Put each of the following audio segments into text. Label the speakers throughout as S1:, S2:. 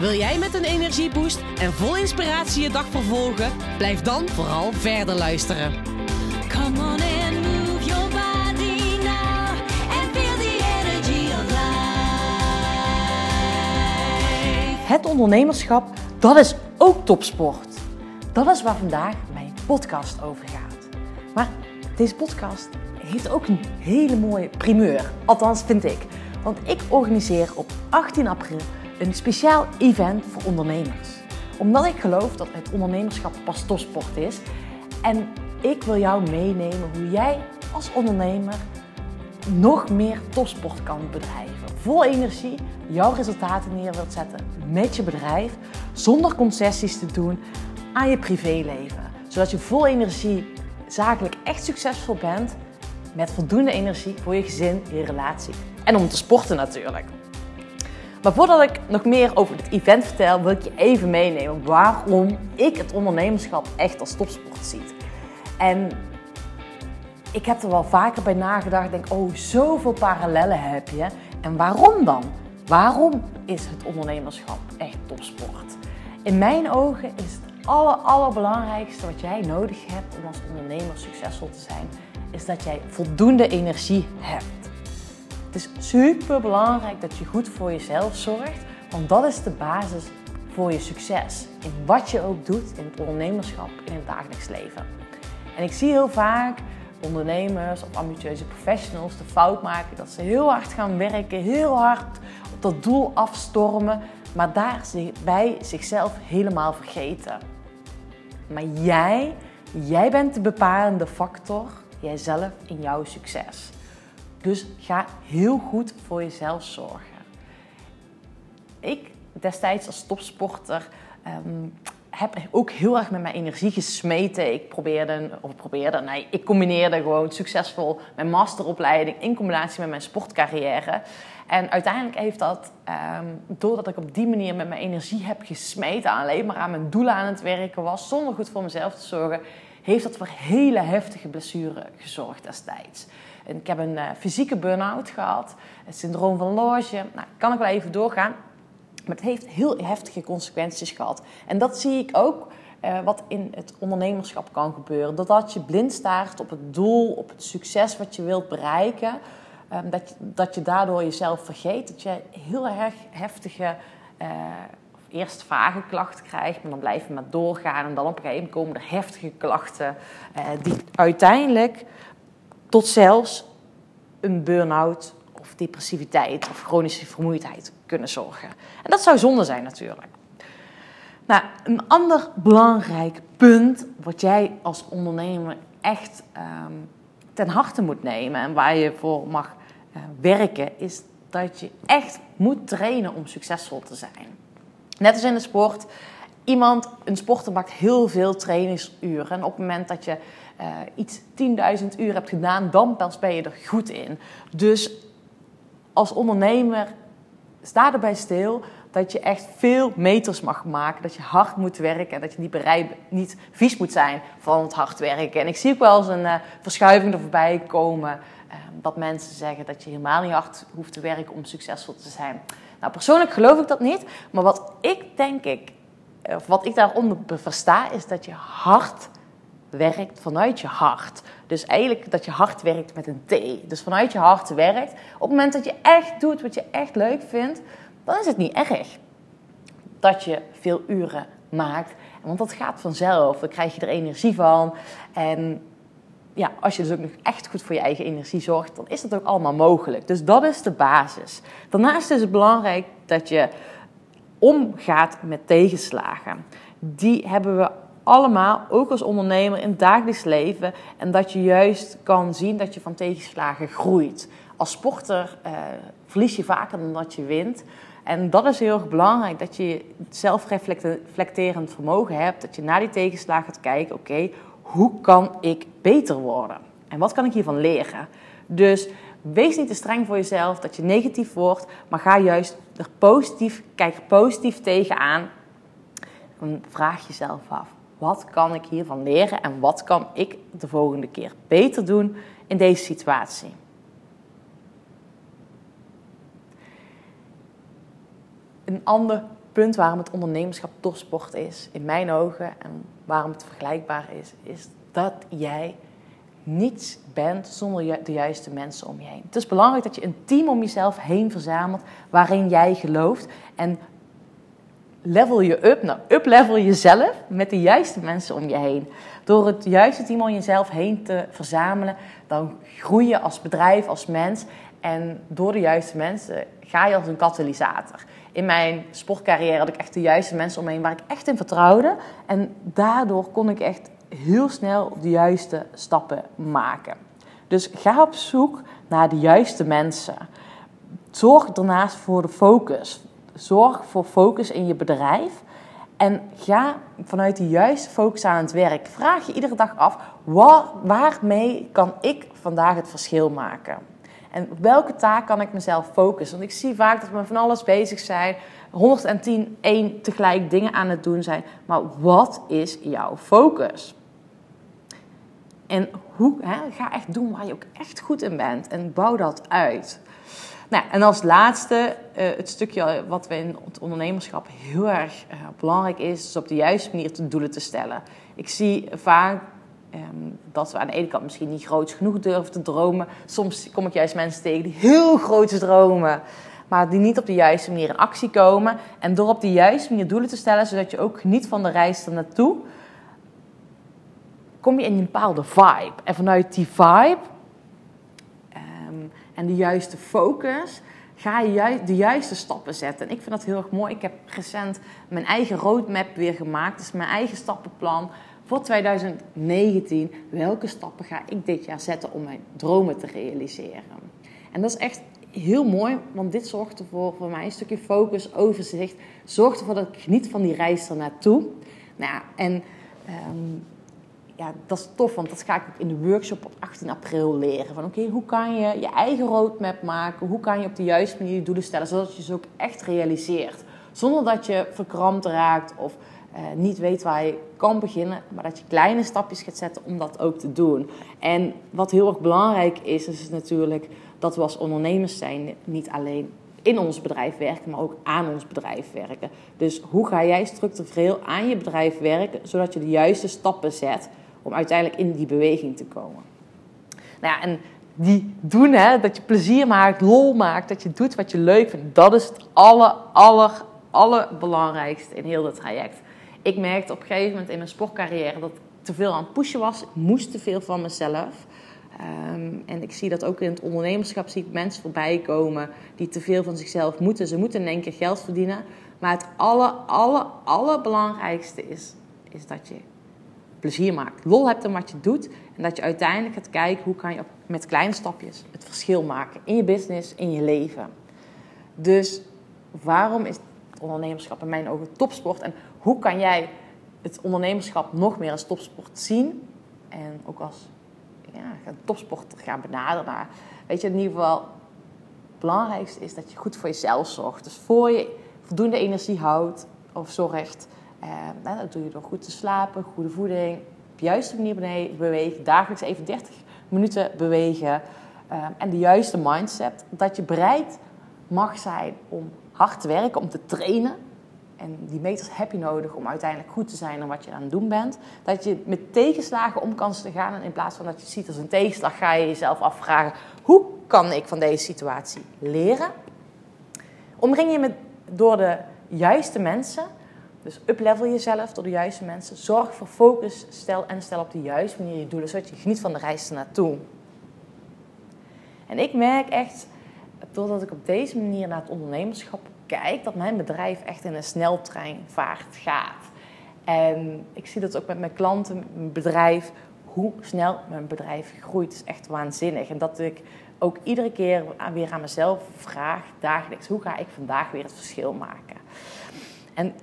S1: Wil jij met een energieboost en vol inspiratie je dag vervolgen? Blijf dan vooral verder luisteren.
S2: Come on and move your body now and feel the energy of life.
S3: Het ondernemerschap, dat is ook topsport. Dat is waar vandaag mijn podcast over gaat. Maar deze podcast heeft ook een hele mooie primeur. Althans, vind ik. Want ik organiseer op 18 april een speciaal event voor ondernemers. Omdat ik geloof dat het ondernemerschap pas topsport is. En ik wil jou meenemen hoe jij als ondernemer nog meer topsport kan bedrijven. Vol energie jouw resultaten neer wilt zetten met je bedrijf, zonder concessies te doen aan je privéleven. Zodat je vol energie zakelijk echt succesvol bent, met voldoende energie voor je gezin, je relatie en om te sporten natuurlijk. Maar voordat ik nog meer over het event vertel, wil ik je even meenemen waarom ik het ondernemerschap echt als topsport zie. En ik heb er wel vaker bij nagedacht. Denk, oh, zoveel parallellen heb je. En waarom dan? Waarom is het ondernemerschap echt topsport? In mijn ogen is het aller, allerbelangrijkste wat jij nodig hebt om als ondernemer succesvol te zijn, is dat jij voldoende energie hebt. Het is super belangrijk dat je goed voor jezelf zorgt, want dat is de basis voor je succes. In wat je ook doet, in het ondernemerschap, in het dagelijks leven. En ik zie heel vaak ondernemers of ambitieuze professionals de fout maken dat ze heel hard gaan werken, heel hard op dat doel afstormen, maar daarbij zichzelf helemaal vergeten. Maar jij, jij bent de bepalende factor, jijzelf in jouw succes. Dus ga heel goed voor jezelf zorgen. Ik destijds als topsporter ehm, heb ook heel erg met mijn energie gesmeten. Ik probeerde, of probeerde, nee, ik combineerde gewoon succesvol mijn masteropleiding in combinatie met mijn sportcarrière. En uiteindelijk heeft dat, ehm, doordat ik op die manier met mijn energie heb gesmeten, alleen maar aan mijn doelen aan het werken was, zonder goed voor mezelf te zorgen, heeft dat voor hele heftige blessuren gezorgd destijds. Ik heb een uh, fysieke burn-out gehad, het syndroom van Loge. Nou, kan ik wel even doorgaan. Maar het heeft heel heftige consequenties gehad. En dat zie ik ook uh, wat in het ondernemerschap kan gebeuren. Doordat je blind staart op het doel, op het succes wat je wilt bereiken. Um, dat, je, dat je daardoor jezelf vergeet. Dat je heel erg heftige, uh, eerst vage klachten krijgt. Maar dan blijf je maar doorgaan. En dan op een gegeven moment komen er heftige klachten. Die uiteindelijk tot zelfs een burn-out of depressiviteit of chronische vermoeidheid kunnen zorgen. En dat zou zonde zijn natuurlijk. Nou, een ander belangrijk punt wat jij als ondernemer echt um, ten harte moet nemen en waar je voor mag uh, werken, is dat je echt moet trainen om succesvol te zijn. Net als in de sport, iemand, een sporter maakt heel veel trainingsuren. En op het moment dat je uh, iets 10.000 uur hebt gedaan, dan ben je er goed in. Dus als ondernemer sta erbij stil dat je echt veel meters mag maken. Dat je hard moet werken en dat je niet, bereid, niet vies moet zijn van het hard werken. En ik zie ook wel eens een uh, verschuiving er voorbij komen. Uh, dat mensen zeggen dat je helemaal niet hard hoeft te werken om succesvol te zijn. Nou, persoonlijk geloof ik dat niet. Maar wat ik denk ik, of wat ik daaronder versta, is dat je hard werkt vanuit je hart. Dus eigenlijk dat je hart werkt met een T. Dus vanuit je hart werkt. Op het moment dat je echt doet wat je echt leuk vindt, dan is het niet erg dat je veel uren maakt. Want dat gaat vanzelf. Dan krijg je er energie van. En ja, als je dus ook nog echt goed voor je eigen energie zorgt, dan is dat ook allemaal mogelijk. Dus dat is de basis. Daarnaast is het belangrijk dat je omgaat met tegenslagen. Die hebben we allemaal, ook als ondernemer in het dagelijks leven. En dat je juist kan zien dat je van tegenslagen groeit. Als sporter uh, verlies je vaker dan dat je wint. En dat is heel erg belangrijk, dat je zelfreflecterend vermogen hebt. Dat je na die tegenslagen gaat kijken, oké, hoe kan ik beter worden? En wat kan ik hiervan leren? Dus wees niet te streng voor jezelf dat je negatief wordt, maar ga juist er positief, kijk positief tegenaan. En vraag jezelf af, wat kan ik hiervan leren en wat kan ik de volgende keer beter doen in deze situatie? Een ander punt waarom het ondernemerschap topsport is, in mijn ogen, en waarom het vergelijkbaar is, is dat jij niets bent zonder de juiste mensen om je heen. Het is belangrijk dat je een team om jezelf heen verzamelt waarin jij gelooft en level je up, nou up-level jezelf met de juiste mensen om je heen. Door het juiste team om jezelf heen te verzamelen, dan groei je als bedrijf, als mens. En door de juiste mensen ga je als een katalysator. In mijn sportcarrière had ik echt de juiste mensen om me heen waar ik echt in vertrouwde. En daardoor kon ik echt heel snel de juiste stappen maken. Dus ga op zoek naar de juiste mensen. Zorg daarnaast voor de focus. Zorg voor focus in je bedrijf. En ga vanuit de juiste focus aan het werk. Vraag je iedere dag af, waar, waarmee kan ik vandaag het verschil maken? En op welke taak kan ik mezelf focussen? Want ik zie vaak dat we van alles bezig zijn. 110, 1 tegelijk dingen aan het doen zijn. Maar wat is jouw focus? En hoe, hè, ga echt doen waar je ook echt goed in bent. En bouw dat uit. Nou, en als laatste, uh, het stukje wat we in het ondernemerschap heel erg uh, belangrijk is, is op de juiste manier de doelen te stellen. Ik zie vaak um, dat we aan de ene kant misschien niet groot genoeg durven te dromen. Soms kom ik juist mensen tegen die heel groot dromen, maar die niet op de juiste manier in actie komen. En door op de juiste manier doelen te stellen, zodat je ook geniet van de reis er naartoe, kom je in een bepaalde vibe. En vanuit die vibe um, en de juiste focus ga je juist de juiste stappen zetten. En ik vind dat heel erg mooi. Ik heb recent mijn eigen roadmap weer gemaakt. Dus mijn eigen stappenplan voor 2019. Welke stappen ga ik dit jaar zetten om mijn dromen te realiseren? En dat is echt heel mooi, want dit zorgt ervoor voor mij een stukje focus, overzicht. Zorgt ervoor dat ik geniet van die reis er naartoe. Nou ja, en um, ja, dat is tof, want dat ga ik ook in de workshop op 18 april leren. Van oké, hoe kan je je eigen roadmap maken? Hoe kan je op de juiste manier je doelen stellen, zodat je ze ook echt realiseert? Zonder dat je verkrampt raakt of uh, niet weet waar je kan beginnen, maar dat je kleine stapjes gaat zetten om dat ook te doen. En wat heel erg belangrijk is, is natuurlijk dat we als ondernemers zijn niet alleen in ons bedrijf werken, maar ook aan ons bedrijf werken. Dus hoe ga jij structureel aan je bedrijf werken, zodat je de juiste stappen zet om uiteindelijk in die beweging te komen? Nou ja, en die doen, hè, dat je plezier maakt, lol maakt, dat je doet wat je leuk vindt, dat is het aller, aller, allerbelangrijkste in heel het traject. Ik merkte op een gegeven moment in mijn sportcarrière dat ik te veel aan het pushen was. Ik moest te veel van mezelf. Um, en ik zie dat ook in het ondernemerschap, zie ik mensen voorbij komen die te veel van zichzelf moeten. Ze moeten in één keer geld verdienen. Maar het aller, aller, allerbelangrijkste is, is dat je plezier maakt. Lol hebt in wat je doet. En dat je uiteindelijk gaat kijken hoe kan je met kleine stapjes het verschil maken. In je business, in je leven. Dus waarom is ondernemerschap in mijn ogen topsport? En hoe kan jij het ondernemerschap nog meer als topsport zien? En ook als ja, topsporter gaan benaderen. Maar weet je, in ieder geval, het belangrijkste is dat je goed voor jezelf zorgt. Dus voor je voldoende energie houdt of zorgt, nou, dat doe je door goed te slapen, goede voeding, op de juiste manier bewegen, dagelijks even 30 minuten bewegen. Uh, en de juiste mindset, dat je bereid mag zijn om hard te werken, om te trainen. En die meters heb je nodig om uiteindelijk goed te zijn in wat je aan het doen bent. Dat je met tegenslagen om kan gaan. En in plaats van dat je ziet als een tegenslag, ga je jezelf afvragen: hoe kan ik van deze situatie leren? Omring je met, door de juiste mensen. Dus uplevel jezelf door de juiste mensen. Zorg voor focus, stel en stel op de juiste manier je doelen, zodat je geniet van de reis ernaartoe. En ik merk echt, doordat ik op deze manier naar het ondernemerschap kijk, dat mijn bedrijf echt in een sneltreinvaart gaat. En ik zie dat ook met mijn klanten, mijn bedrijf, hoe snel mijn bedrijf groeit. is echt waanzinnig. En dat ik ook iedere keer weer aan mezelf vraag, dagelijks, hoe ga ik vandaag weer het verschil maken? En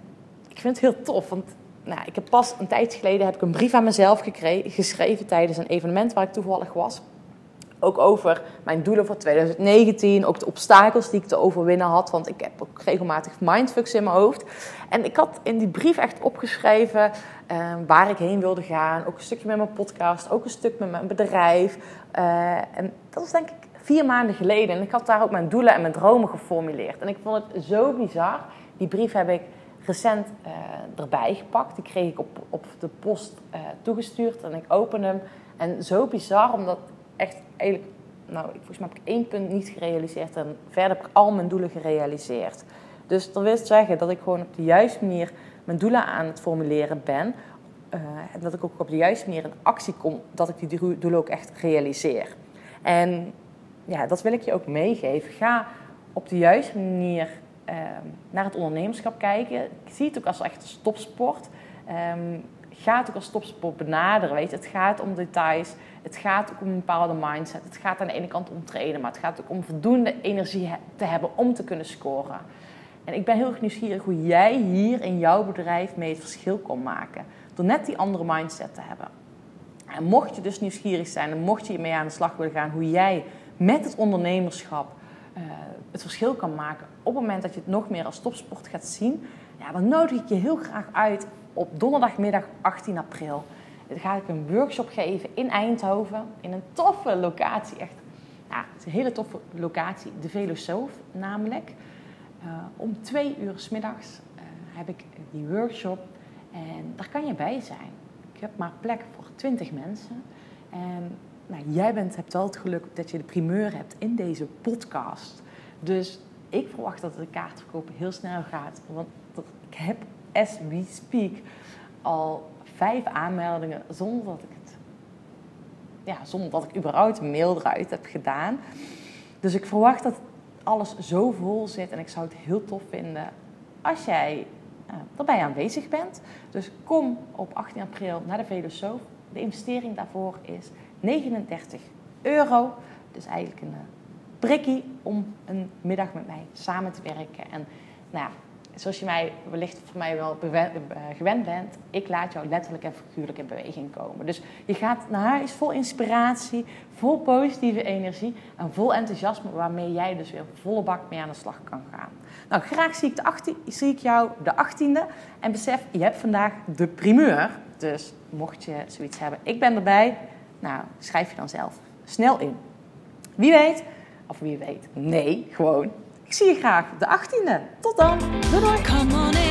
S3: ik vind het heel tof, want nou, ik heb pas een tijd geleden heb ik een brief aan mezelf gekre- geschreven tijdens een evenement waar ik toevallig was. Ook over mijn doelen voor 2019, ook de obstakels die ik te overwinnen had, want ik heb ook regelmatig mindfucks in mijn hoofd. En ik had in die brief echt opgeschreven eh, waar ik heen wilde gaan, ook een stukje met mijn podcast, ook een stuk met mijn bedrijf. Eh, en dat was denk ik vier maanden geleden. En ik had daar ook mijn doelen en mijn dromen geformuleerd. En ik vond het zo bizar. Die brief heb ik recent eh, erbij gepakt. Die kreeg ik op, op de post eh, toegestuurd en ik open hem. En zo bizar, omdat echt eigenlijk, nou, volgens mij heb ik één punt niet gerealiseerd en verder heb ik al mijn doelen gerealiseerd. Dus dat wil zeggen dat ik gewoon op de juiste manier mijn doelen aan het formuleren ben. eh, en dat ik ook op de juiste manier in actie kom, dat ik die doel- doelen ook echt realiseer. En ja, dat wil ik je ook meegeven. Ga op de juiste manier naar het ondernemerschap kijken. Ik zie het ook als echt een stopsport. Ehm, ga ook als topsport benaderen. Weet je. Het gaat om details. Het gaat ook om een bepaalde mindset. Het gaat aan de ene kant om trainen, maar het gaat ook om voldoende energie te hebben om te kunnen scoren. En ik ben heel erg nieuwsgierig hoe jij hier in jouw bedrijf mee het verschil kon maken. Door net die andere mindset te hebben. En mocht je dus nieuwsgierig zijn en mocht je hiermee aan de slag willen gaan, hoe jij met het ondernemerschap eh, het verschil kan maken op het moment dat je het nog meer als topsport gaat zien, ja, dan nodig ik je heel graag uit op donderdagmiddag 18 april. Dan ga ik een workshop geven in Eindhoven, in een toffe locatie. Echt, ja, het is een hele toffe locatie, de Velosoof namelijk. Eh, om twee uur s middags eh, heb ik die workshop en daar kan je bij zijn. Ik heb maar plek voor 20 mensen. En nou, jij bent, hebt wel het geluk dat je de primeur hebt in deze podcast. Dus ik verwacht dat de kaartverkoop heel snel gaat. Want ik heb, as we speak, al vijf aanmeldingen zonder dat ik het... Ja, zonder dat ik überhaupt een mail eruit heb gedaan. Dus ik verwacht dat alles zo vol zit. En ik zou het heel tof vinden als jij uh, erbij aanwezig bent. Dus kom op 18 april naar de Velosoof. De investering daarvoor is 39 euro. Dus eigenlijk een uh, prikkie om een middag met mij samen te werken. En nou ja, zoals je mij wellicht voor mij wel uh, gewend bent, ik laat jou letterlijk en figuurlijk in beweging komen. Dus je gaat naar huis vol inspiratie, vol positieve energie en vol enthousiasme, waarmee jij dus weer volle bak mee aan de slag kan gaan. Nou, graag zie ik, de 18, zie ik jou de 18e en besef, je hebt vandaag de primeur. Dus mocht je zoiets hebben, ik ben erbij, nou, schrijf je dan zelf snel in. Wie weet, of wie weet, nee, gewoon. Ik zie je graag de 18e. Tot dan. Doei doei.